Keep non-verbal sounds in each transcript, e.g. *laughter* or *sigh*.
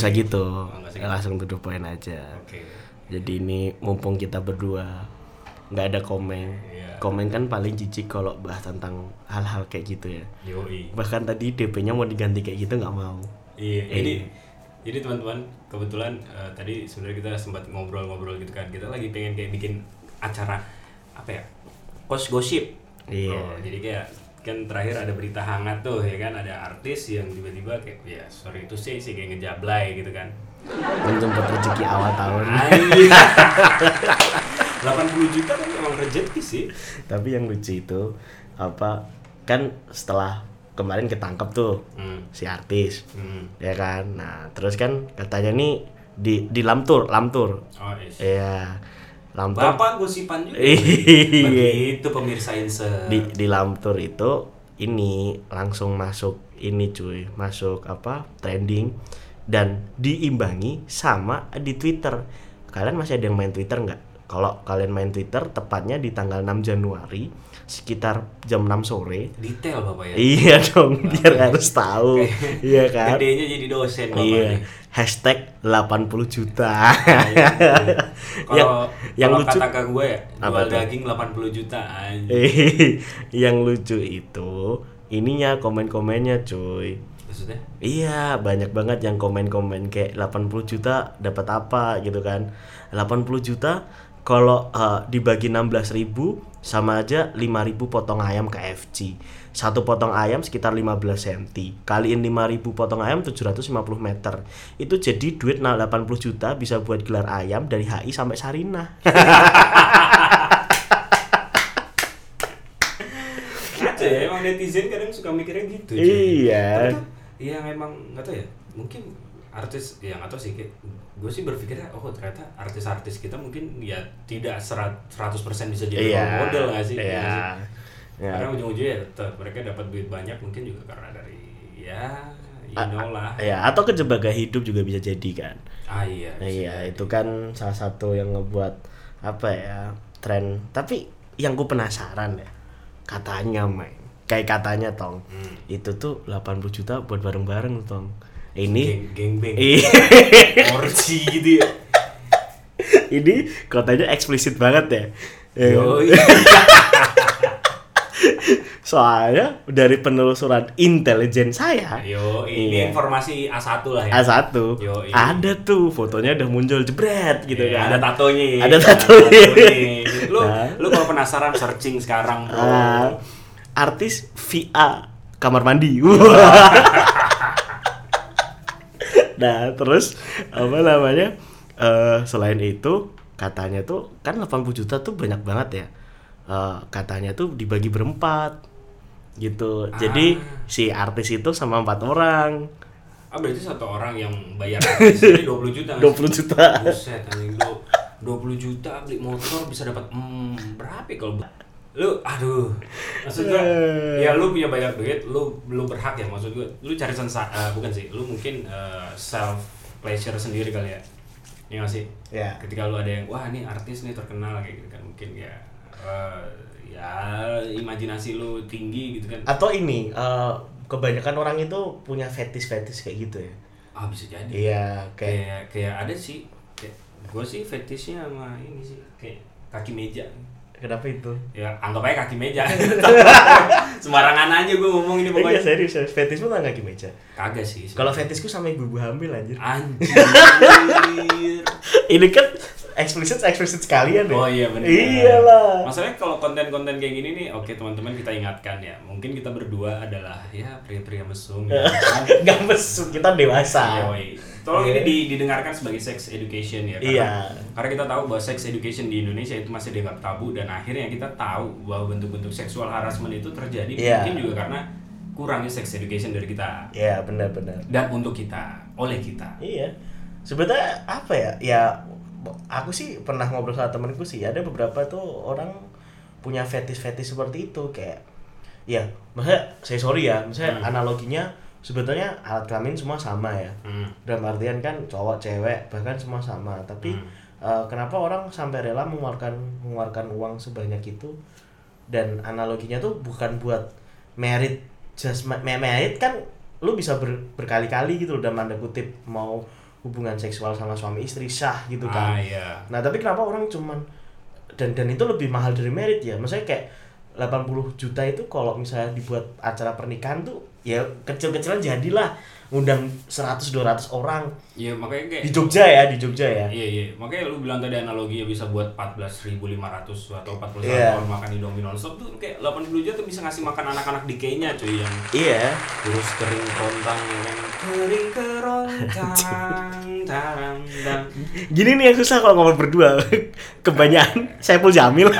usah gitu, Oh, gitu. langsung to the point aja. Oke Jadi ini mumpung kita berdua nggak ada komen. Iya. Komen kan paling jijik kalau bahas tentang hal-hal kayak gitu ya. Yoi Bahkan tadi DP-nya mau diganti kayak gitu nggak mau. Iya, Eh. jadi jadi teman-teman kebetulan eh, tadi sebenarnya kita sempat ngobrol-ngobrol gitu kan. Kita lagi pengen kayak bikin acara apa ya? Kos gosip. Iya. Oh, jadi kayak kan terakhir ada berita hangat tuh ya kan ada artis yang tiba-tiba kayak ya sorry itu sih sih kayak ngejablay gitu kan. Menjemput rezeki awal tahun. Anjir. 80 *laughs* juta kan emang rezeki sih. Tapi yang lucu itu apa kan setelah kemarin ketangkep tuh Hmm. si artis Hmm. ya kan. Nah terus kan katanya nih di di lamtur lamtur. Oh, yes. Iya. Lamtur Bapak gosipan juga. Iya. Begitu pemirsa insert. di di Lamtur itu ini langsung masuk ini cuy masuk apa trending dan diimbangi sama di Twitter kalian masih ada yang main Twitter nggak kalau kalian main Twitter tepatnya di tanggal 6 Januari sekitar jam 6 sore. Detail Bapak ya. iya dong biar harus tahu. Iya kan? Gedenya jadi dosen Bapak iya. nih. hashtag 80 juta. *laughs* Kalau yang kalau lucu kata gue ya, jual daging 80 juta *laughs* yang lucu itu ininya komen-komennya cuy. Maksudnya? Iya, banyak banget yang komen-komen kayak 80 juta dapat apa gitu kan. 80 juta kalau eh, dibagi 16.000 ribu sama aja 5.000 potong ayam KFC. Satu potong ayam sekitar 15 cm. Kaliin 5.000 potong ayam 750 meter. Itu jadi duit nah 80 juta bisa buat gelar ayam dari HI sampai Sarinah. Gitu ya, emang netizen kadang suka mikirnya gitu. Iya. Kan, Iya memang nggak tahu ya. Mungkin artis ya nggak tahu sih gue sih berpikirnya oh ternyata artis-artis kita mungkin ya tidak serat 100% bisa jadi Iya. role model nggak sih? Iya nggak Iya. sih? Ya. Karena ujung-ujungnya ya tetap mereka dapat duit banyak mungkin juga karena dari ya you know lah. Ya, atau kejebak gaya hidup juga bisa jadi kan. Ah iya. Nah, iya, jadi. itu kan salah satu yang ngebuat apa ya tren. Tapi yang gue penasaran ya, katanya main, kayak katanya tong, Hmm. itu tuh 80 juta buat bareng-bareng tong. Ini, geng geng. Iya. Orsi gitu ya. ini katanya eksplisit banget ya. Ya, Yoi. *laughs* Soalnya dari penelusuran intelijen saya, Yo, ini Iya. informasi A1 lah ya. A1 Yoi. ada tuh fotonya udah muncul jebret gitu Iya, kan. Ada tatonya. Ada tatonya. Lu Nah. lu kalau penasaran searching sekarang, Bro. Ah, artis via kamar mandi. *laughs* nah, terus apa namanya? eh selain itu katanya tuh kan 80 juta tuh banyak banget ya. Eh, katanya tuh dibagi berempat gitu. Jadi si artis itu sama empat orang. Ah, berarti satu orang yang bayar ini 20 juta. nggak 20 sih? juta. Buset, anjing lu 20 juta beli motor bisa dapat hmm, berapa ya kalau lu aduh. Maksud gua Eh. ya lu punya banyak duit lu lu berhak ya. Maksud gua lu cari sensa eh, bukan sih lu mungkin eh, self pleasure sendiri kali ya. Ya nggak sih? Ya. ketika lu ada yang wah ini artis nih terkenal kayak gitu kan mungkin ya eh, ya imajinasi lu tinggi gitu kan. Atau ini eh, kebanyakan orang itu punya fetis-fetis kayak gitu ya. ah bisa jadi. Iya, kayak kayak kayak ada sih kayak gue sih fetishnya sama ini sih kayak kaki meja kenapa itu? ya anggap aja kaki meja *laughs* sembarangan aja gue ngomong ini Iya pokoknya serius, serius. fetis pun kaki meja. kagak sih Kalau fetisku sama ibu-ibu hamil anjir. anjir *laughs* Ini kan eksplisit eksplisit sekalian ya. oh iya benar Iyalah. masalahnya kalau konten-konten kayak gini nih oke teman-teman kita ingatkan ya mungkin kita berdua adalah ya pria-pria mesum ya. *laughs* Gak mesum, kita dewasa. Yoi. Tolong ini di- didengarkan sebagai sex education ya. Karena, Iya. Karena kita tahu bahwa sex education di Indonesia itu masih dianggap tabu dan akhirnya kita tahu bahwa bentuk-bentuk seksual harassment itu terjadi Iya. mungkin juga karena kurangnya sex education dari kita Iya benar-benar. dan untuk kita, oleh kita. Iya. Sebetulnya apa ya? Ya aku sih pernah ngobrol sama temenku sih ada beberapa tuh orang punya fetis-fetis seperti itu kayak ya maksudnya saya sorry ya misalnya Hmm. analoginya sebetulnya alat kelamin semua sama ya Hmm. dalam artian kan cowok cewek bahkan semua sama tapi Hmm. eh, kenapa orang sampai rela mengeluarkan mengeluarkan uang sebanyak itu dan analoginya tuh bukan buat merit just merit kan lu bisa ber- berkali-kali gitu loh dalam tanda kutip mau hubungan seksual sama suami istri sah gitu kan Ah iya. Nah, tapi kenapa orang cuman dan dan itu lebih mahal dari merit ya? Maksudnya kayak 80 juta itu kalau misalnya dibuat acara pernikahan tuh ya kecil-kecilan jadilah ngundang 100 200 orang Iya makanya kayak di Jogja ya, di Jogja ya. Iya iya, makanya lu bilang tadi analogi ya bisa buat 14.500 atau 41 Iya. orang makan Indomie nonstop tuh kayak 80 juta tuh bisa ngasih makan anak-anak di Kenya cuy yang Iya. kurus kering kerontang ya kan kering kerontang tarang dang Gini nih yang susah kalau ngomong berdua. Kebanyakan Saiful Jamil. *laughs*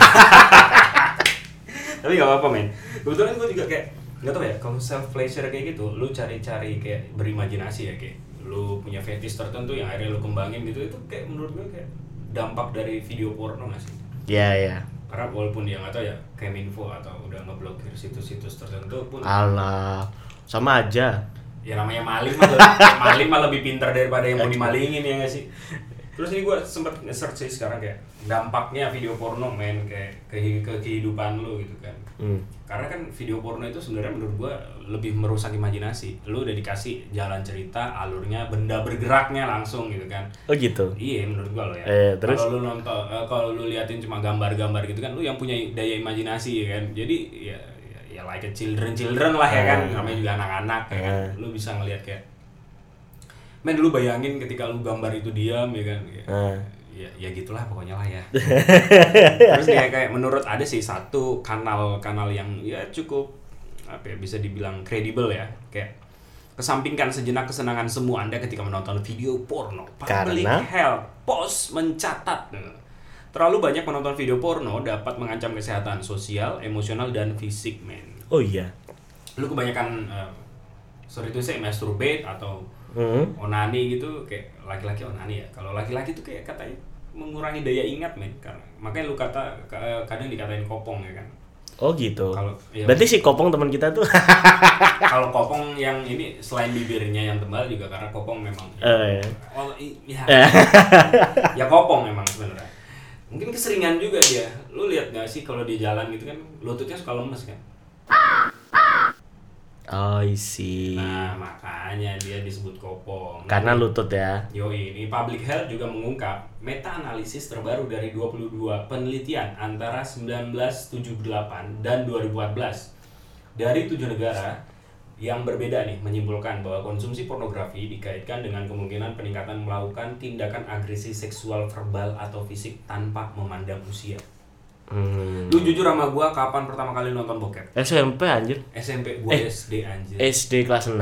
tapi gak apa-apa men kebetulan gue juga kayak nggak tau ya kalau self pleasure kayak gitu lu cari-cari kayak berimajinasi ya kayak lu punya fetish tertentu yang akhirnya lu kembangin gitu itu kayak menurut gue kayak dampak dari video porno gak sih Iya, iya. karena walaupun dia nggak tahu ya Keminfo atau udah ngeblokir situs-situs tertentu pun Alah, sama aja. ya namanya maling mah *laughs* maling mah lebih pintar daripada yang mau dimalingin ya nggak sih terus ini gue sempet nge-search sih sekarang kayak dampaknya video porno men kayak ke, ke kehidupan lu gitu kan Hmm. karena kan video porno itu sebenarnya menurut gua lebih merusak imajinasi lu udah dikasih jalan cerita alurnya benda bergeraknya langsung gitu kan Oh gitu. iya menurut gua lo ya Eh, terus? kalau lu nonton eh, kalau lu liatin cuma gambar-gambar gitu kan lu yang punya daya imajinasi ya kan jadi ya ya, ya like a children children lah ya kan Eh. namanya juga anak-anak ya kan Eh. lu bisa ngelihat kayak men lu bayangin ketika lu gambar itu diam ya kan ya, Eh. ya, ya gitulah pokoknya lah ya *laughs* terus kayak kayak menurut ada sih satu kanal kanal yang ya cukup apa ya bisa dibilang kredibel ya kayak kesampingkan sejenak kesenangan semu anda ketika menonton video porno public Karena? health pos mencatat terlalu banyak menonton video porno dapat mengancam kesehatan sosial emosional dan fisik men Oh iya. lu kebanyakan eh, sorry itu saya masturbate atau Hmm. onani gitu kayak laki-laki onani ya kalau laki-laki tuh kayak katanya mengurangi daya ingat men karena makanya lu kata ka- kadang dikatain kopong ya kan Oh gitu. Kalau- iya. Berarti si Kopong teman kita tuh. *laughs* kalau kopong yang ini selain bibirnya yang tebal juga karena kopong memang Eh, iya. oh, i- *laughs* ya, ya kopong memang sebenarnya mungkin keseringan juga dia lu lihat gak sih kalau di jalan gitu kan lututnya suka lemes kan Oh, I see. nah makanya dia disebut kopong Karena lutut ya. Yoi, ini Public Health juga mengungkap meta-analisis terbaru dari 22 penelitian antara 1978 dan 2014 dari tujuh negara yang berbeda nih menyimpulkan bahwa konsumsi pornografi dikaitkan dengan kemungkinan peningkatan melakukan tindakan agresi seksual verbal atau fisik tanpa memandang usia. Hmm. Lu jujur sama gua kapan pertama kali nonton bokep? SMP anjir. SMP gua Eh, SD anjir. SD kelas 6.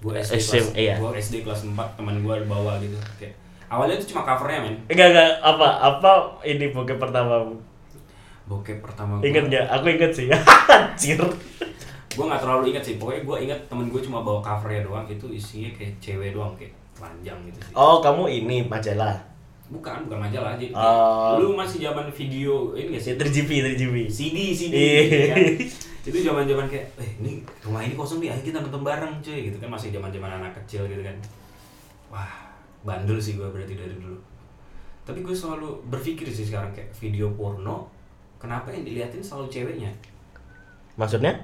Gua SD SM, kelas, iya. gua SD kelas 4 teman gua bawa gitu. Kayak awalnya itu cuma covernya men. Enggak enggak apa apa ini bokep pertama. Bokep pertama gua. Ingat nggak? Aku inget sih. *laughs* Anjir. gue nggak terlalu ingat sih pokoknya gue ingat temen gue cuma bawa covernya doang itu isinya kayak cewek doang kayak panjang gitu sih Oh, kamu ini majalah. Bukan bukan majalah aja Oh. lu masih zaman video ini gak sih Si 3GP, 3GP. CD CD Iya. ya. *laughs* itu zaman zaman kayak eh ini rumah ini kosong nih ayo kita nonton bareng cuy gitu kan masih zaman zaman anak kecil gitu kan wah bandel sih gue berarti dari dulu tapi gue selalu berpikir sih sekarang kayak video porno kenapa yang diliatin selalu ceweknya Maksudnya?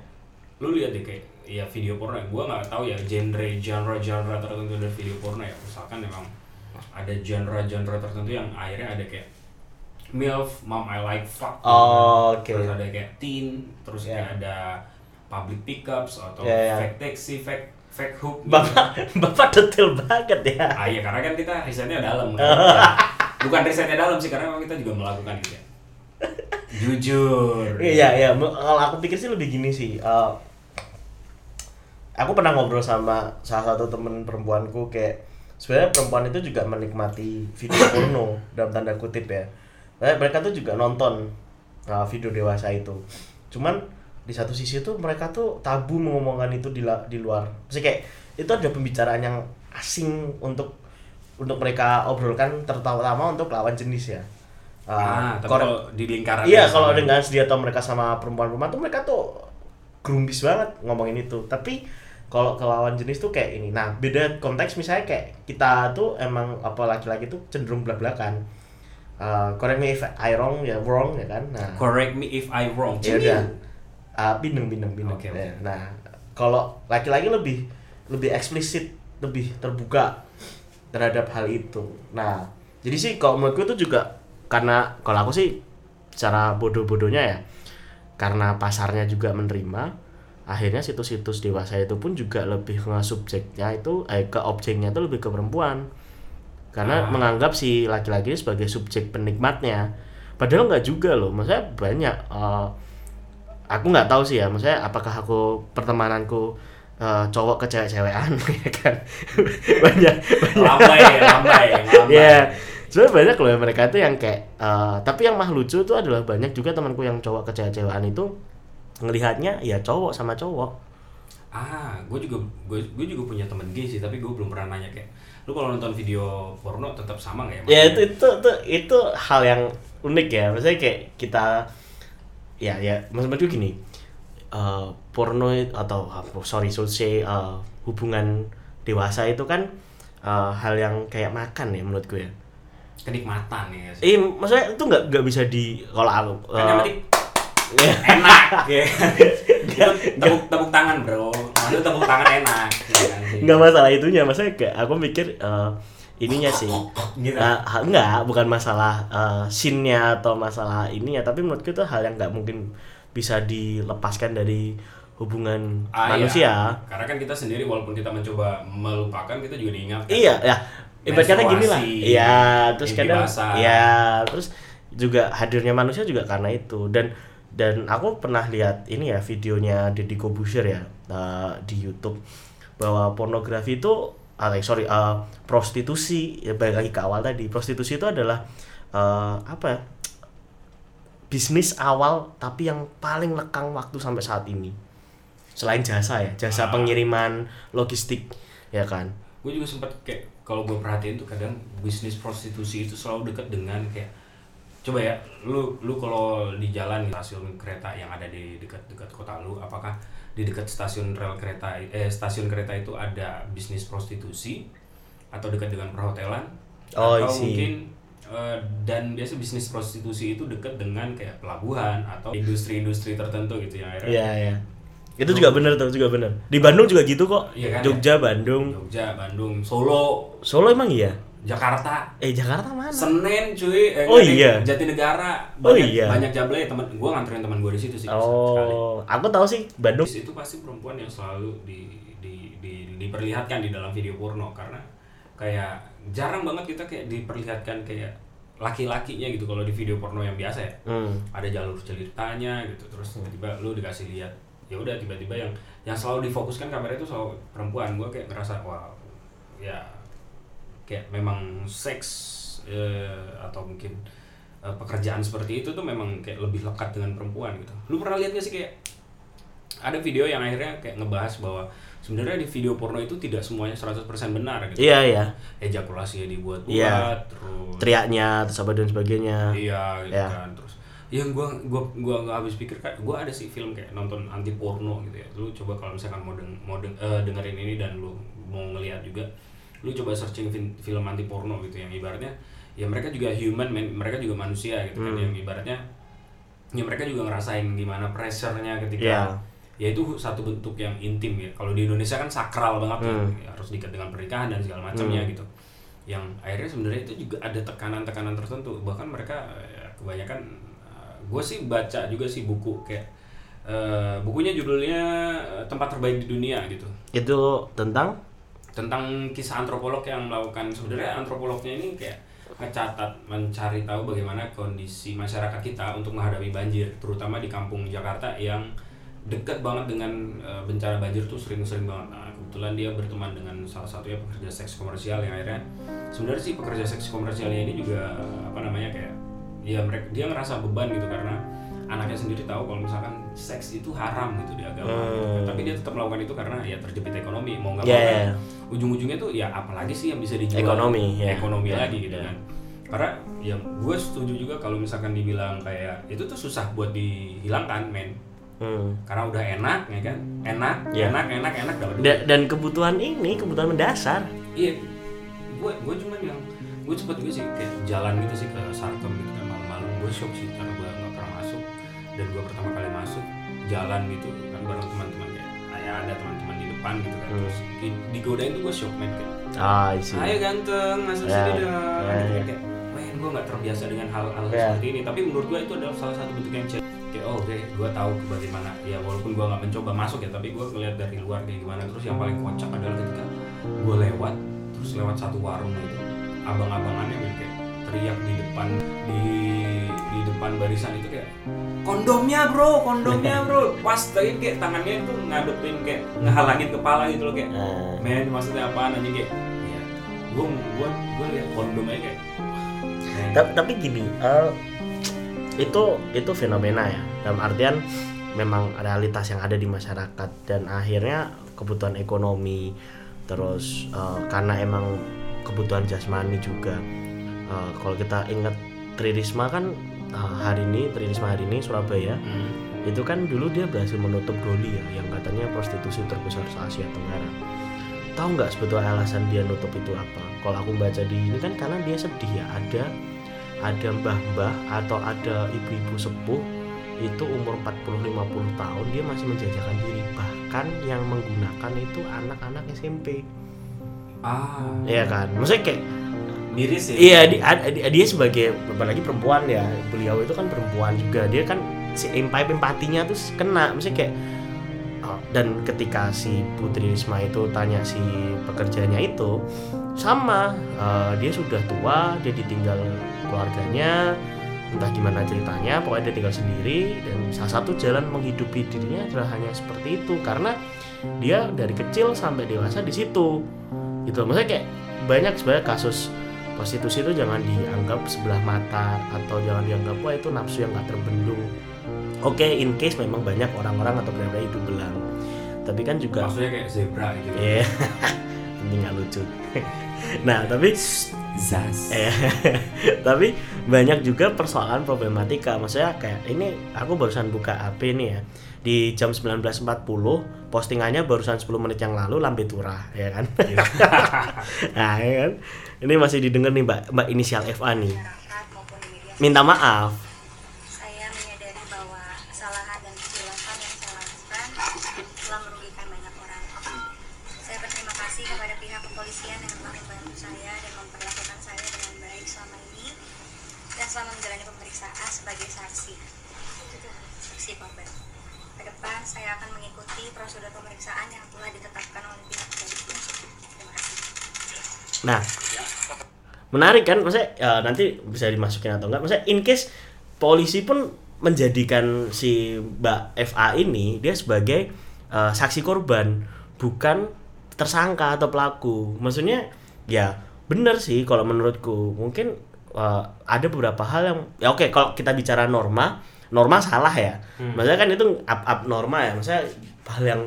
lu lihat deh kayak ya video porno gue nggak tahu ya genre genre genre tertentu dari video porno ya misalkan memang ada genre genre tertentu yang akhirnya ada kayak milf mom I like fuck gitu Oh, kan. oke. terus ada kayak teen terus Ya. kayak ada public pickups atau Ya, ya. fake taxi fake fake hook gitu. Bapak *laughs* Bapak detail banget ya. ah iya karena kan kita risetnya dalam kan. *laughs* Bukan risetnya dalam sih karena memang kita juga melakukan gitu ya jujur Iya, iya. M- Kalau aku pikir sih lebih gini sih. eh, aku pernah ngobrol sama salah satu temen perempuanku kayak sebenarnya perempuan itu juga menikmati video porno dalam tanda kutip ya. Mereka tuh juga nonton uh, video dewasa itu. Cuman di satu sisi tuh mereka tuh tabu mengomongkan itu di la- di luar. Maksudnya kayak itu ada pembicaraan yang asing untuk untuk mereka obrolkan terutama untuk lawan jenis ya. Uh, ah tapi kalau di lingkaran Iya, kalau dengan senjata mereka sama perempuan-perempuan tuh mereka tuh grumbis banget ngomongin itu tapi kalau ke lawan jenis tuh kayak ini. Nah beda konteks misalnya kayak kita tuh emang apa laki-laki tuh cenderung belak belakan uh, correct me if I wrong ya wrong ya kan? Nah. Correct me if I wrong. ya udah. Uh, bindeng bindeng bindeng. Oke. Ya, nah kalau laki-laki lebih lebih eksplisit lebih terbuka terhadap hal itu. Nah jadi sih kalau menurutku itu juga karena kalau aku sih secara bodoh-bodohnya ya karena pasarnya juga menerima akhirnya situs-situs dewasa itu pun juga lebih ke subjeknya itu eh ke objeknya itu lebih ke perempuan. Karena Ah. menganggap si laki-laki sebagai subjek penikmatnya. Padahal nggak juga loh maksudnya banyak eh, aku nggak tahu sih ya maksudnya apakah aku pertemananku eh, cowok ke cewek-cewekan *laughs* ya kan? *laughs* Banyak Lambai, lambai, *laughs* lambai. ya sebenarnya banyak loh mereka itu yang kayak eh, tapi yang mah lucu itu adalah banyak juga temanku yang cowok ke cewek-cewekan itu ngelihatnya ya cowok sama cowok Ah, gue juga gue gue juga punya temen gay sih, tapi gue belum pernah nanya kayak, lu kalau nonton video porno tetap sama nggak ya? ya maksudnya? itu itu itu itu hal yang unik ya maksudnya kayak kita ya ya maksud maksudku gini eh, porno atau apa, sorry so say eh, hubungan dewasa itu kan eh, hal yang kayak makan ya menurutku ya kenikmatan ya. eh maksudnya itu nggak nggak bisa di kalau aku Kan yang penting enak *laughs* ya. Itu tepuk tepuk tangan bro, maksudnya tepuk tangan enak. ya kan sih? nggak masalah itunya maksudnya kayak aku mikir eh, ininya sih Gitu. Eh, enggak bukan masalah uh, scene-nya atau masalah ini ya tapi menurutku itu hal yang nggak mungkin bisa dilepaskan dari hubungan Ah, manusia iya. Karena kan kita sendiri walaupun kita mencoba melupakan, kita juga diingatkan. iya ya ibarat kata gini lah iya terus kadang basah. ya terus juga hadirnya manusia juga karena itu dan dan aku pernah lihat ini ya videonya Deddy Kobusier ya uh, di YouTube. Bahwa pornografi itu ah, sorry uh, prostitusi ya balik lagi ke awal tadi. Prostitusi itu adalah uh, apa ya bisnis awal tapi yang paling lekang waktu sampai saat ini. Selain jasa ya jasa Ah. pengiriman logistik ya kan? Gue juga sempat kayak kalau gue perhatiin tuh kadang bisnis prostitusi itu selalu dekat dengan kayak coba ya lu lu kalau di jalan di stasiun kereta yang ada di dekat-dekat kota lu apakah di dekat stasiun rel kereta eh stasiun kereta itu ada bisnis prostitusi atau dekat dengan perhotelan Oh, atau I see. mungkin eh, dan biasa bisnis prostitusi itu dekat dengan kayak pelabuhan atau industri-industri tertentu gitu yang akhirnya Iya iya. Itu juga bener tuh juga bener. Di Bandung juga gitu kok. Iya kan, Jogja, Bandung, Jogja, Bandung, Solo, Solo emang iya. Jakarta, Eh Jakarta mana? Senin cuy, eh, Oh, iya. Jatinegara, Oh, banyak, iya. banyak jablay teman, gue nganterin teman gue di situ sih sekali. Oh, aku tahu sih Bandung. Itu pasti perempuan yang selalu di, di, di, diperlihatkan di dalam video porno karena kayak jarang banget kita kayak diperlihatkan kayak laki-lakinya gitu kalau di video porno yang biasa ya Hmm. ada jalur ceritanya gitu terus tiba-tiba lu dikasih lihat ya udah tiba-tiba yang yang selalu difokuskan kamera itu selalu perempuan gue kayak ngerasa wah ya kayak memang seks eh, atau mungkin eh, pekerjaan seperti itu tuh memang kayak lebih lekat dengan perempuan gitu lu pernah lihat gak sih kayak ada video yang akhirnya kayak ngebahas bahwa sebenarnya di video porno itu tidak semuanya 100% benar gitu Iya iya. ejakulasinya dibuat-buat Iya. terus Teriaknya terus apa dan sebagainya. Iya gitu Ya. kan terus yang gua gua gua nggak habis pikir kan gua ada sih film kayak nonton anti porno gitu ya lu coba kalau misalkan mau deng mau deng- eh, dengerin ini dan lu mau ngeliat juga lu coba searching film anti porno gitu yang ibaratnya ya mereka juga human mereka juga manusia gitu kan Hmm. yang ibaratnya ya mereka juga ngerasain gimana pressure-nya ketika Iya. ya itu satu bentuk yang intim ya kalau di Indonesia kan sakral banget kan. Hmm. Ya, harus diikat dengan pernikahan dan segala macamnya gitu yang akhirnya sebenarnya itu juga ada tekanan-tekanan tertentu bahkan mereka ya, kebanyakan gue sih baca juga sih buku kayak eh, bukunya judulnya eh, tempat terbaik di dunia gitu Itu tentang tentang kisah antropolog yang melakukan. Sebenarnya antropolognya ini kayak ngecatat mencari tahu bagaimana kondisi masyarakat kita untuk menghadapi banjir terutama di kampung Jakarta yang dekat banget dengan eh, bencana banjir tuh sering-sering banget. Nah, kebetulan dia berteman dengan salah satunya pekerja seks komersial yang akhirnya sebenarnya sih pekerja seks komersialnya ini juga apa namanya kayak ya mereka dia ngerasa beban gitu karena anaknya sendiri tahu kalau misalkan seks itu haram gitu di agama gitu kan. Hmm. tapi dia tetap melakukan itu karena ya terjepit ekonomi mau nggak Iya, mau kan iya. ujung-ujungnya tuh ya apalagi sih yang bisa dijual Ekonomi, ya. ekonomi Ya, lagi gitu ya. kan karena ya gue setuju juga kalau misalkan dibilang kayak itu tuh susah buat dihilangkan men Hmm. karena udah enak ya kan enak Iya. enak enak enak dapat duit Da- dan kebutuhan ini kebutuhan mendasar iya gue gue cuman yang gue cepet juga sih kayak jalan gitu sih ke Sarkem gitu kan malam-malam gue shock sih karena gue dan gue pertama kali masuk jalan gitu kan bareng teman-teman kayak ya ada teman-teman di depan gitu kan Hmm. terus di- digodain tuh gue shock man kayak ah isi ayo ganteng masuk Ya, sini dong ya, gitu ya. kayak men gue nggak terbiasa dengan hal-hal Ya. seperti ini tapi menurut gue itu adalah salah satu bentuk yang cek kayak oh oke gue tahu bagaimana ya walaupun gue nggak mencoba masuk ya tapi gue ngeliat dari luar kayak gimana terus yang paling kocak adalah ketika gue lewat terus lewat satu warung itu abang-abangannya kayak teriak di depan di depan barisan itu kayak kondomnya bro kondomnya bro. Pas tadi kayak tangannya itu ngadepin kayak ngehalangin kepala gitu loh kayak Nah, men maksudnya apaan aja kayak ya gue gue gue lihat kondom aja kayak. Men, Ta- tapi gini eh, itu itu fenomena ya. Dalam artian memang realitas yang ada di masyarakat dan akhirnya kebutuhan ekonomi terus eh, karena emang kebutuhan jasmani juga. Eh, kalau kita ingat Tri Risma kan eh, hari ini Tri Risma hari ini Surabaya. Hmm, itu kan dulu dia berhasil menutup Doli ya yang katanya prostitusi terbesar se Asia Tenggara. Tahu nggak sebetulnya alasan dia nutup itu apa? Kalau aku baca di ini kan karena dia sedih ya ada ada mbah-mbah atau ada ibu-ibu sepuh itu umur 40-50 tahun dia masih menjajakan diri. Bahkan yang menggunakan itu anak-anak SMP ah. Ya kan? Maksudnya kayak miris ya Iya, di, ad- di- dia sebagai apalagi perempuan ya, beliau itu kan perempuan juga. Dia kan si empati empatinya tuh kena, misalnya kayak oh, dan ketika si Putri Risma itu tanya si pekerjanya itu sama eh, dia sudah tua, dia ditinggal keluarganya, entah gimana ceritanya, pokoknya dia tinggal sendiri dan salah satu jalan menghidupi dirinya adalah hanya seperti itu. Karena dia dari kecil sampai dewasa di situ. Gitu. Maksudnya kayak banyak sebenarnya kasus prostitusi itu jangan dianggap sebelah mata atau jangan dianggap wah itu nafsu yang nggak terbendung. Oke in case memang banyak orang-orang atau berada hidup belang. Tapi kan juga maksudnya kayak zebra gitu. Iya. *laughs* ini nggak lucu. *laughs* Nah tapi zas. Eh, *laughs* tapi banyak juga persoalan problematika. Maksudnya kayak ini aku barusan buka HP nih ya di jam 19.40 postingannya barusan 10 menit yang lalu lambe turah ya kan? *laughs* Nah ya kan? Ini masih didengar nih mbak mbak inisial FA nih. Minta maaf saya menyadari bahwa kesalahan dan kejelasan yang saya lakukan telah merugikan banyak orang. Saya berterima kasih kepada pihak kepolisian yang telah membantu saya dan memperlakukan saya dengan baik selama ini dan selama menjalani pemeriksaan sebagai saksi. Saksi korban. Ke depan saya akan mengikuti prosedur pemeriksaan yang telah ditetapkan oleh pihak kepolisian. Terima kasih. Nah, menarik kan? Maksudnya ya, nanti bisa dimasukin atau enggak? Maksudnya in case polisi pun menjadikan si Mbak FA ini dia sebagai eh, saksi korban, bukan tersangka atau pelaku. Maksudnya ya benar sih kalau menurutku. Mungkin eh, ada beberapa hal yang ya oke kalau kita bicara norma, norma salah ya. Maksudnya kan itu up up norma ya. Maksudnya hal yang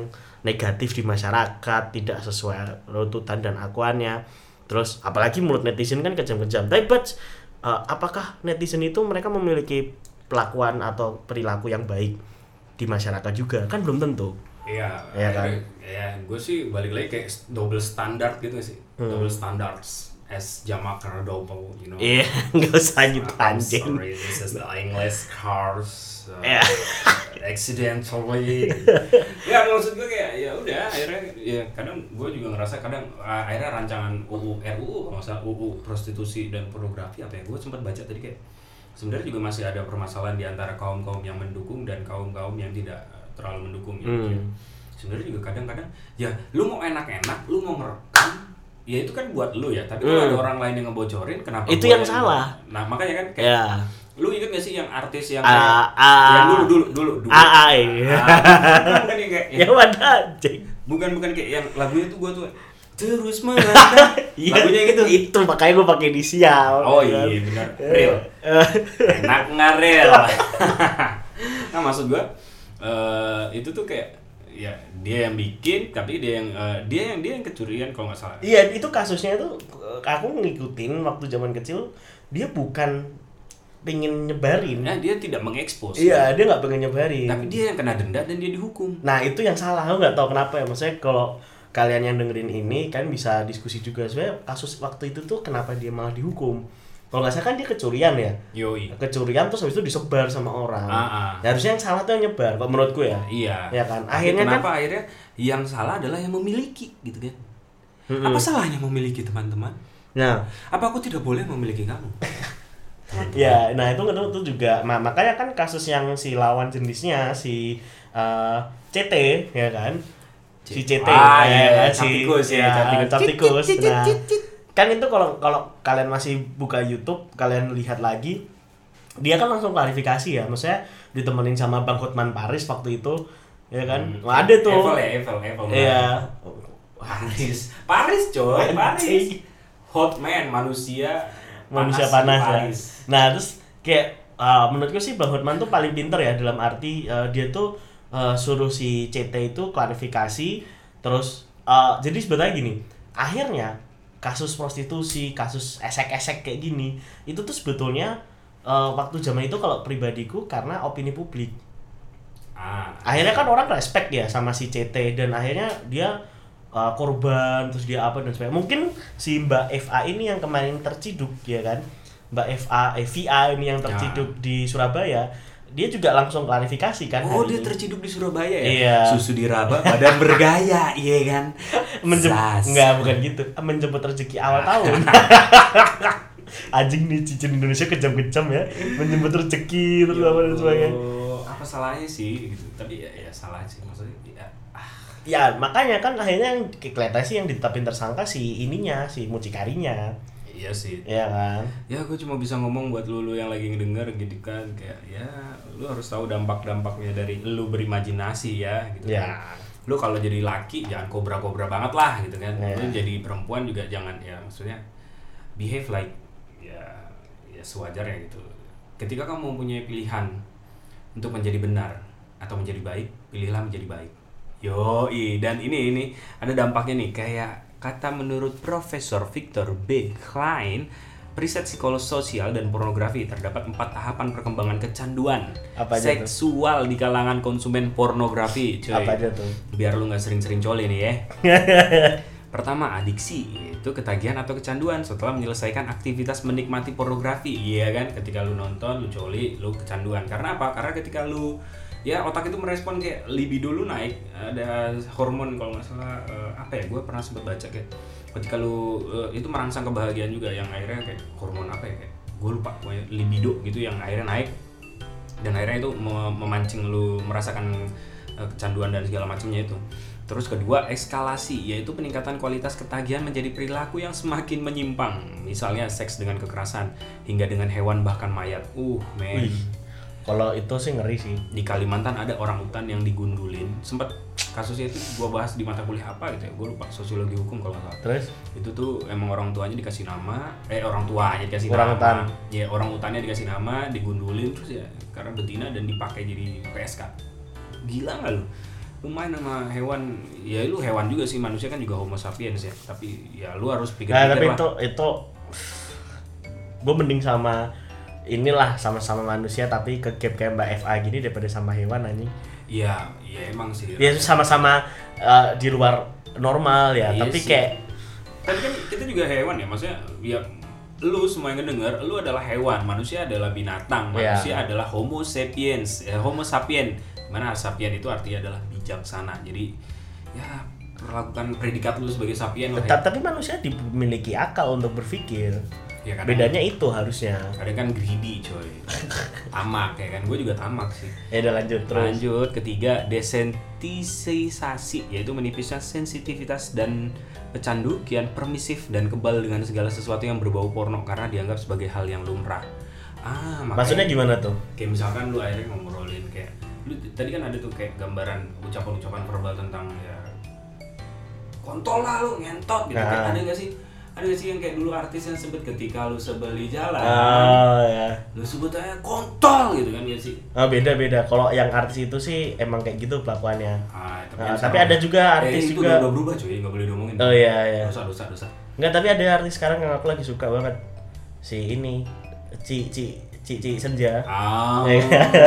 negatif di masyarakat tidak sesuai runtutan dan akuannya terus apalagi mulut netizen kan kejam-kejam tapi but uh, apakah netizen itu mereka memiliki pelakuan atau perilaku yang baik di masyarakat juga kan belum tentu Iya, Iya kan? Ya, gue sih balik lagi kayak double standard gitu sih. Hmm. Double standards as jamak karena double, you know. iya *laughs* nggak usah anjing sorry, this is the English cars. Uh, Iya. accidentally. *laughs* ya maksud gue kayak ya udah akhirnya ya kadang gue juga ngerasa kadang uh, akhirnya rancangan UU RUU kalau nggak salah UU prostitusi dan pornografi apa ya gue sempat baca tadi kayak sebenarnya juga masih ada permasalahan di antara kaum kaum yang mendukung dan kaum kaum yang tidak terlalu mendukung ya. Hmm. Sebenarnya juga kadang-kadang ya lu mau enak-enak, lu mau ngerekam ya itu kan buat lu ya. Tapi kalau Hmm. ada orang lain yang ngebocorin kenapa Itu gua yang salah. nah makanya kan kayak ya. lu inget gak sih yang artis yang kayak- a. Yang dulu dulu dulu dulu. A a Ah, bukan yang kayak *laughs* ya wadah anjing. Bukan bukan kayak yang lagunya tuh gua tuh terus *laughs* melangkah Iya, lagunya gitu. Itu makanya gue pakai inisial. Oh ya kan? iya benar. Real. Eh, *laughs* enak nggak real? Nah maksud gua eh, itu tuh kayak ya dia yang bikin tapi dia yang eh, dia yang dia yang kecurian kalau nggak salah Iya itu kasusnya itu eh, aku ngikutin waktu zaman kecil dia bukan pingin nyebarin. Nah, dia tidak mengekspos. Iya, dia nggak pengen nyebarin. Tapi dia yang kena denda dan dia dihukum. Nah itu yang salah, aku nggak tahu kenapa ya. Maksudnya kalau kalian yang dengerin ini kan bisa diskusi juga. Sebenarnya kasus waktu itu tuh kenapa dia malah dihukum? Kalau nggak salah kan dia kecurian ya. Yoi. Kecurian terus habis itu disebar sama orang. Ah, ah. Ya, harusnya yang salah tuh yang nyebar, kalau menurutku ya. Iya. Ya kan? Tapi Akhirnya kenapa akhirnya yang salah adalah yang memiliki gitu kan? Mm-mm. Apa salahnya memiliki teman-teman? Nah, Apa aku tidak boleh memiliki kamu? Teman-teman. *laughs* ya, nah itu itu tuh juga. Nah, makanya kan kasus yang si lawan jenisnya si eh, CT ya kan? Si CT Ah, ya iya, kan? cap tikus ya, cap tikus. tikus. Nah, cit, cit. Kan itu kalau kalau kalian masih buka YouTube, kalian lihat lagi dia kan langsung klarifikasi ya, maksudnya ditemenin sama Bang Hotman Paris waktu itu, ya kan? Hmm. Wah, ada tuh. Evel ya, Evel, Evel. Iya. Paris. Paris coy, Paris. Anjing. Hot man, manusia manusia di panas ya. Paris. Nah terus kayak uh, menurutku sih Bang Hotman tuh paling pinter ya dalam arti uh, dia tuh uh, suruh si CT itu klarifikasi terus uh, jadi sebetulnya gini akhirnya kasus prostitusi kasus esek-esek kayak gini itu tuh sebetulnya uh, waktu zaman itu kalau pribadiku karena opini publik. Ah. akhirnya kan orang respect ya sama si CT dan akhirnya dia uh, korban terus dia apa dan sebagainya. Mungkin si Mbak FA ini yang kemarin terciduk ya kan? Mbak FA eh, VA ini yang terciduk di Surabaya dia juga langsung klarifikasi kan Oh, dia ini. terciduk di Surabaya ya? Iya. Susu diraba, badan bergaya, *laughs* iya kan? Menjem- Zas. enggak bukan gitu menjemput rezeki awal tahun *laughs* anjing nih cincin Indonesia kejam-kejam ya menjemput rezeki terus Ya apa dan sebagainya apa salahnya sih gitu tapi ya, ya salah sih maksudnya ya, ah, ya makanya kan akhirnya yang kelihatan sih yang ditetapin tersangka si ininya si mucikarinya iya sih ya kan ya gue cuma bisa ngomong buat lu, lu yang lagi ngedenger gitu kan kayak ya lu harus tahu dampak-dampaknya dari lu berimajinasi ya gitu Ya. kan. lu kalau jadi laki jangan kobra-kobra banget lah gitu kan Ya. lu jadi perempuan juga jangan ya maksudnya behave like ya ya sewajarnya gitu ketika kamu mempunyai pilihan untuk menjadi benar atau menjadi baik pilihlah menjadi baik yo dan ini ini ada dampaknya nih kayak kata menurut Profesor Victor B. Klein Periset psikolog sosial dan pornografi terdapat empat tahapan perkembangan kecanduan Apa aja tuh? seksual di kalangan konsumen pornografi. Cuy. apa aja tuh Biar lu nggak sering-sering coli nih ya. *laughs* Pertama, adiksi, yaitu ketagihan atau kecanduan setelah menyelesaikan aktivitas menikmati pornografi. Iya kan, ketika lu nonton, lu coli, lu kecanduan. Karena apa? Karena ketika lu ya otak itu merespon kayak libido lu naik, ada hormon kalau nggak salah eh, apa ya? Gue pernah sempat baca kayak ketika lu eh, itu merangsang kebahagiaan juga yang akhirnya kayak hormon apa ya kayak gue lupa pokoknya libido gitu yang akhirnya naik dan akhirnya itu mem- memancing lu merasakan eh, kecanduan dan segala macamnya itu. Terus kedua, eskalasi yaitu peningkatan kualitas ketagihan menjadi perilaku yang semakin menyimpang. Misalnya seks dengan kekerasan hingga dengan hewan bahkan mayat. Uh, men. Kalau itu sih ngeri sih. Di Kalimantan ada orang hutan yang digundulin. Sempat kasusnya itu gua bahas di mata kuliah apa gitu ya. Gue lupa sosiologi hukum kalau nggak salah. Terus? Itu tuh emang orang tuanya dikasih nama eh orang tuanya dikasih Orang nama. hutan. ya orang hutannya dikasih nama digundulin terus ya karena betina dan dipakai jadi PSK gila nggak lu? Lu main sama hewan. Ya lu hewan juga sih manusia kan juga homo sapiens ya. Tapi ya lu harus nah pikir-pikir tapi lah. itu itu gue mending sama inilah sama-sama manusia tapi ke gap kayak Mbak FA gini daripada sama hewan anjing. Iya iya emang sih. Dia sama-sama eh, di luar normal ya Iya tapi sih. kayak tapi kan kita juga hewan ya maksudnya ya lu semua yang ngedenger lu adalah hewan. Manusia adalah binatang Iya. manusia adalah homo sapiens eh, homo sapien. Mana sapien itu artinya adalah bijaksana. Jadi ya perlakukan predikat lu sebagai sapien tetap tapi manusia dimiliki akal untuk berpikir ya, kan bedanya itu harusnya. Ada kan greedy coy. Tamak ya kan? Gue juga tamak sih. Ya udah lanjut terus. Lanjut ketiga desensitisasi yaitu menipisnya sensitivitas dan pecandu kian permisif dan kebal dengan segala sesuatu yang berbau porno karena dianggap sebagai hal yang lumrah. Ah, makanya maksudnya gimana tuh? Kayak misalkan lu akhirnya ngobrolin kayak lu tadi kan ada tuh kayak gambaran ucapan-ucapan verbal tentang ya kontol lah lu ngentot gitu. Nah. Kayak ada gak sih ada sih yang kayak dulu artis yang sebut ketika lu sebel di jalan oh ya lu sebut aja kontol gitu kan ya sih Oh, beda beda. Kalau yang artis itu sih emang kayak gitu pelakuannya. Ah, Nah, tapi sekarang- ada juga artis eh, itu juga. Udah, berubah cuy, nggak boleh diomongin. Oh iya iya. Dosa, dosa, dosa. Enggak, tapi ada artis sekarang yang aku lagi suka banget. Si ini Ci Ci Cici Senja Ah. *laughs*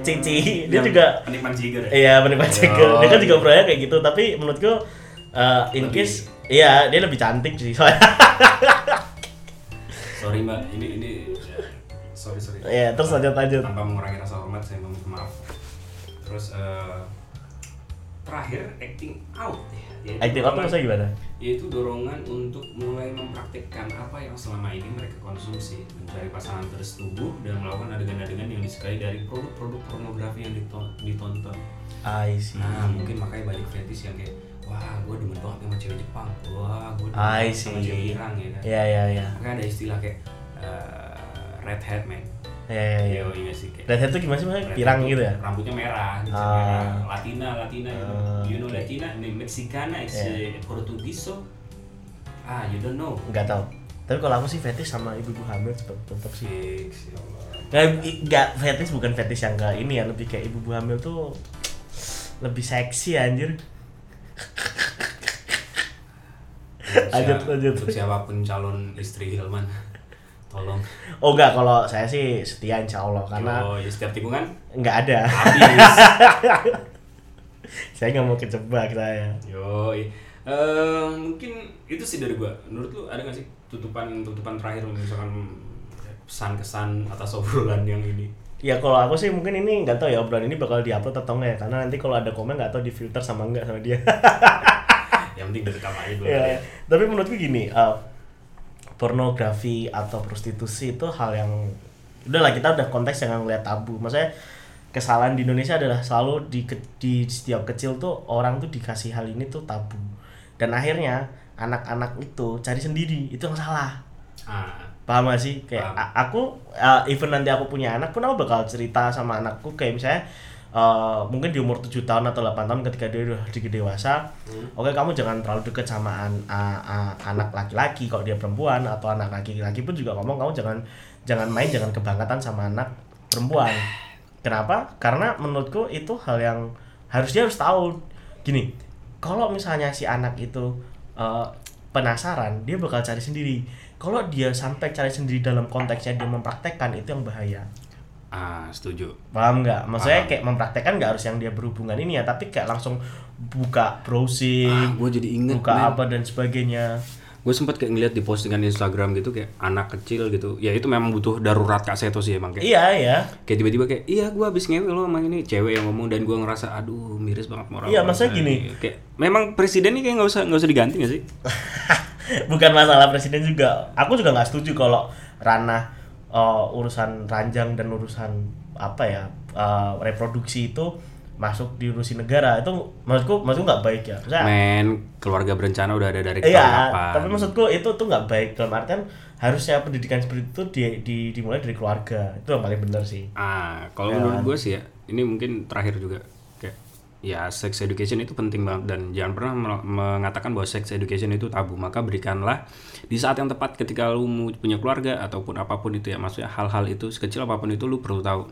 Cici dia Yang juga penikmat jiger ya? iya penikmat Ciger dia kan juga iya. proyek kayak gitu tapi menurutku uh, in Lebih- case iya dia lebih cantik sih soalnya Sorry mbak, ini ini ya, sorry sorry. Iya, terus lanjut, lanjut. Tanpa mengurangi rasa hormat, saya meminta maaf. Terus eh, terakhir acting out. Yaitu acting apa dorongan- maksudnya gimana Yaitu dorongan untuk mulai mempraktikkan apa yang selama ini mereka konsumsi, mencari pasangan tersetubuh dan melakukan adegan-adegan yang disukai dari produk-produk pornografi yang diton- ditonton. I see Nah, mungkin makanya banyak fetish yang kayak wah gue demen banget sama cewek Jepang wah gue demen banget sama cewek Irang ya kan Iya iya iya. makanya ada istilah kayak eh, red hat man iya iya. Yo, iya sih Red hat itu gimana sih maksudnya? Pirang gitu ya? rambutnya merah gitu, Ah. merah Latina Latina gitu. Ah. you know Latina Mexicana is Yeah. eh, Portugiso ah you don't know Enggak tahu. Tapi kalau aku sih fetish sama ibu-ibu hamil tetap, sih. Fix, ya Allah. Nggak, nggak fetish bukan fetish yang ke ini ya, lebih kayak ibu-ibu hamil tuh lebih seksi anjir. Untuk *laughs* Lanjut, lanjut. untuk siapa pun calon istri Hilman tolong Oh enggak, kalau saya sih setia insya Allah karena Yo, ya setiap tikungan nggak ada. habis *laughs* saya nggak mau kejebak saya. Yo, eh mungkin itu sih dari gua. Menurut lu ada gak sih tutupan tutupan terakhir misalkan pesan kesan atas obrolan yang ini? Ya kalau aku sih mungkin ini nggak tahu ya obrolan ini bakal diupload atau enggak ya karena nanti kalau ada komen nggak tahu difilter sama enggak sama dia. *laughs* Yang penting direkam aja dulu. ya, ya. tapi menurutku gini, eh, pornografi atau prostitusi itu hal yang udahlah kita udah konteks yang ngeliat tabu. Maksudnya kesalahan di Indonesia adalah selalu di, di setiap kecil tuh orang tuh dikasih hal ini tuh tabu. Dan akhirnya anak-anak itu cari sendiri, itu yang salah. Ah, Paham gak sih? Kayak Paham. aku uh, even nanti aku punya anak pun aku bakal cerita sama anakku kayak misalnya uh, mungkin di umur 7 tahun atau 8 tahun ketika dia udah sedikit dewasa Hmm. oke kamu jangan terlalu deket sama an- a- a- anak laki-laki. Kalau dia perempuan atau anak laki-laki pun juga ngomong kamu jangan jangan main jangan kebangkatan sama anak perempuan. Kenapa? Karena menurutku itu hal yang harus dia harus tahu. Gini kalau misalnya si anak itu uh, penasaran dia bakal cari sendiri. Kalau dia sampai cari sendiri dalam konteksnya dia mempraktekkan itu yang bahaya ah setuju. paham nggak maksudnya Paham. kayak mempraktekkan nggak harus yang dia berhubungan ini ya tapi kayak langsung buka browsing Ah, gue jadi inget buka men. apa dan sebagainya Gue sempat kayak ngeliat di postingan Instagram gitu kayak anak kecil gitu. Ya itu memang butuh darurat kak seto sih emang kayak. iya ya Kayak tiba-tiba kayak iya gue habis ngewe lo sama ini cewek yang ngomong dan gue ngerasa aduh miris banget orang. Iya, maksudnya gini. Kayak memang presiden ini kayak nggak usah nggak usah diganti gak sih? *laughs* bukan masalah presiden juga aku juga nggak setuju kalau ranah uh, urusan ranjang dan urusan apa ya uh, reproduksi itu masuk diurusi negara itu maksudku maksudku nggak baik ya Maksudnya, Men, keluarga berencana udah ada dari Iya, kapan. tapi maksudku itu tuh nggak baik dalam artian harusnya pendidikan seperti itu di, di, dimulai dari keluarga itu yang paling benar sih. Ah, kalau Ya. menurut gue sih ya, ini mungkin terakhir juga ya sex education itu penting banget dan jangan pernah mengatakan bahwa sex education itu tabu. Maka berikanlah di saat yang tepat ketika lu punya keluarga ataupun apa pun itu ya, maksudnya hal-hal itu sekecil apa pun itu lu perlu tahu.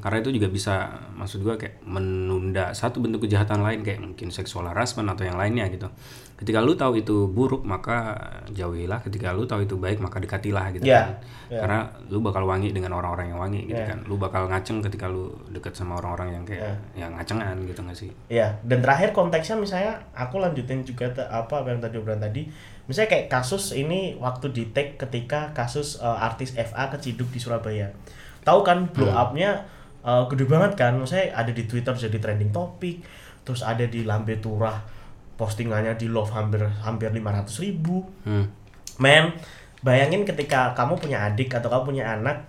Karena itu juga bisa maksud gue kayak menunda satu bentuk kejahatan lain kayak mungkin seksual harassment atau yang lainnya gitu. Ketika lu tahu itu buruk maka jauhilah. Ketika lu tahu itu baik maka dekatilah gitu Iya, kan. iya. Karena lu bakal wangi dengan orang-orang yang wangi gitu Iya. kan. Lu bakal ngaceng ketika lu deket sama orang-orang yang kayak yang ngacengan gitu gak sih? Iya, dan terakhir konteksnya misalnya aku lanjutin juga te- apa yang tadi obrolan tadi. Misalnya kayak kasus ini waktu di take ketika kasus uh, artis FA keciduk di Surabaya. Tahu kan blow up-nya uh, gede banget kan. Maksudnya ada di Twitter jadi trending topik, terus ada di Lambe Turah postingannya di love hampir hampir 500 ribu. Hmm. Men, bayangin ketika kamu punya adik atau kamu punya anak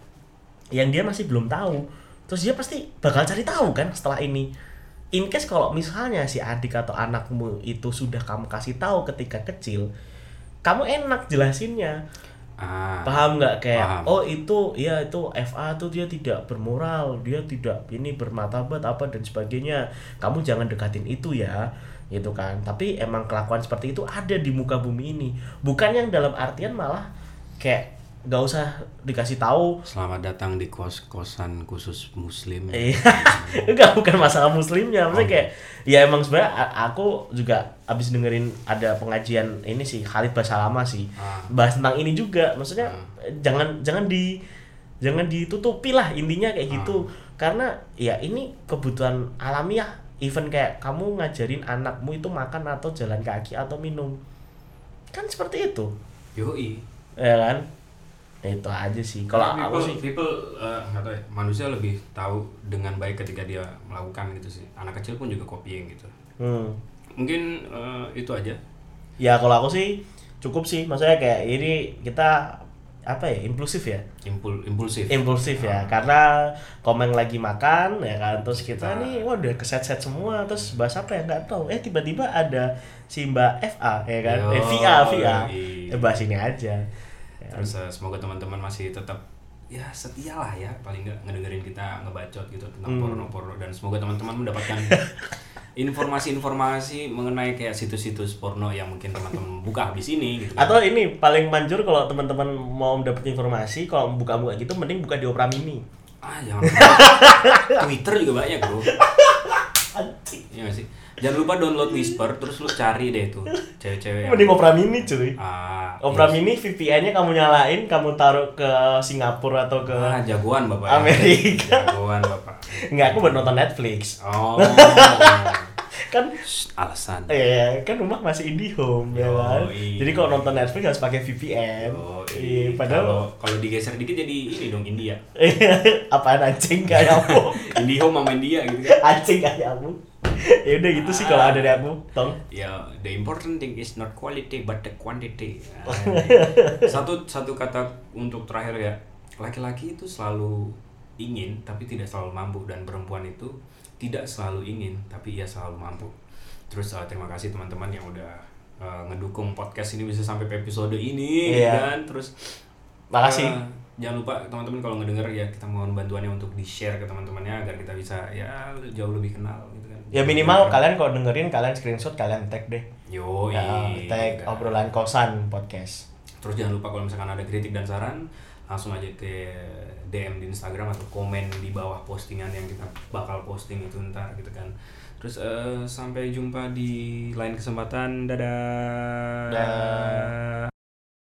yang dia masih belum tahu, terus dia pasti bakal cari tahu kan setelah ini. In case kalau misalnya si adik atau anakmu itu sudah kamu kasih tahu ketika kecil, kamu enak jelasinnya. Ah. Paham nggak kayak Paham. oh itu ya itu FA tuh dia tidak bermoral, dia tidak ini bermartabat apa dan sebagainya. Kamu jangan dekatin itu ya gitu kan. Tapi emang kelakuan seperti itu ada di muka bumi ini. Bukan yang dalam artian malah kayak nggak usah dikasih tahu Selamat datang di kos-kosan khusus muslim. *laughs* Iya, enggak bukan masalah muslimnya, maksudnya kayak ya emang sebenarnya aku juga abis dengerin ada pengajian ini sih Khalid Basalama sih Ah. bahas tentang ini juga, maksudnya jangan jangan di jangan ditutupi lah intinya kayak gitu Ah. karena ya ini kebutuhan alamiah even kayak kamu ngajarin anakmu itu makan atau jalan kaki atau minum kan seperti itu Yoi. ya kan itu aja sih kalau aku sih people eh, nggak tahu ya, manusia lebih tahu dengan baik ketika dia melakukan gitu sih. Anak kecil pun juga copying gitu. hmm. Mungkin eh, itu aja. ya kalau aku sih cukup sih maksudnya kayak ini kita apa ya impulsif ya Impul impulsif. impulsif ya Ah. karena komeng lagi makan ya kan terus kita Kita- nih wah udah keset-set semua terus bahas apa ya nggak tahu eh tiba-tiba ada si Mbak FA ya kan eh Yo, VA VA iya. eh, bahas ini aja? Terus eh, semoga teman-teman masih tetap ya setia lah ya paling nggak ngedengerin kita ngebacot gitu tentang Hmm. porno-porno dan semoga teman-teman mendapatkan *laughs* informasi-informasi mengenai kayak situs-situs porno yang mungkin teman-teman buka habis ini gitu. kan. atau ini paling manjur kalau teman-teman mau dapet informasi kalau buka-buka gitu mending buka di Opera Mini ah jangan *laughs* Twitter juga banyak bro. *laughs* Iya nggak sih. Jangan lupa download Whisper terus lu cari deh tuh cewek-cewek. mending Opera Mini cuy Ah, Opera. Mini VPN-nya kamu nyalain kamu taruh ke Singapura atau ke Ah, jagoan bapak. Amerika. Jagoan bapak. nggak aku buat nonton Netflix Oh. *laughs* kan Shh, alasan. Iya, kan rumah masih IndiHome ya kan. Yoi. Jadi kalau nonton Netflix harus pakai VPN. Oh, Iya, kalau padahal kalau digeser dikit jadi ini dong India. *laughs* apaan anjing kayak aku. *laughs* Indihome sama India gitu kan. anjing kayak aku. *laughs* Ya udah gitu sih kalau ada dari aku, Tong. Ya, the important thing is not quality but the quantity. *laughs* Nah, satu satu kata untuk terakhir ya, laki-laki itu selalu ingin tapi tidak selalu mampu dan perempuan itu tidak selalu ingin tapi ia selalu mampu. Terus uh, terima kasih teman-teman yang udah uh, ngedukung podcast ini bisa sampai episode ini Iya. dan terus Makasih. uh, jangan lupa teman-teman kalau ngedenger ya kita mohon bantuannya untuk di-share ke teman-temannya agar kita bisa ya jauh lebih kenal gitu. Ya minimal kalian kalau dengerin kalian screenshot kalian tag deh. Yo, Ya, tag obrolan kosan podcast. Terus jangan lupa kalau misalkan ada kritik dan saran, langsung aja ke DM di Instagram atau komen di bawah postingan yang kita bakal posting itu ntar gitu kan. Terus eh, sampai jumpa di lain kesempatan. Dadah. Dah.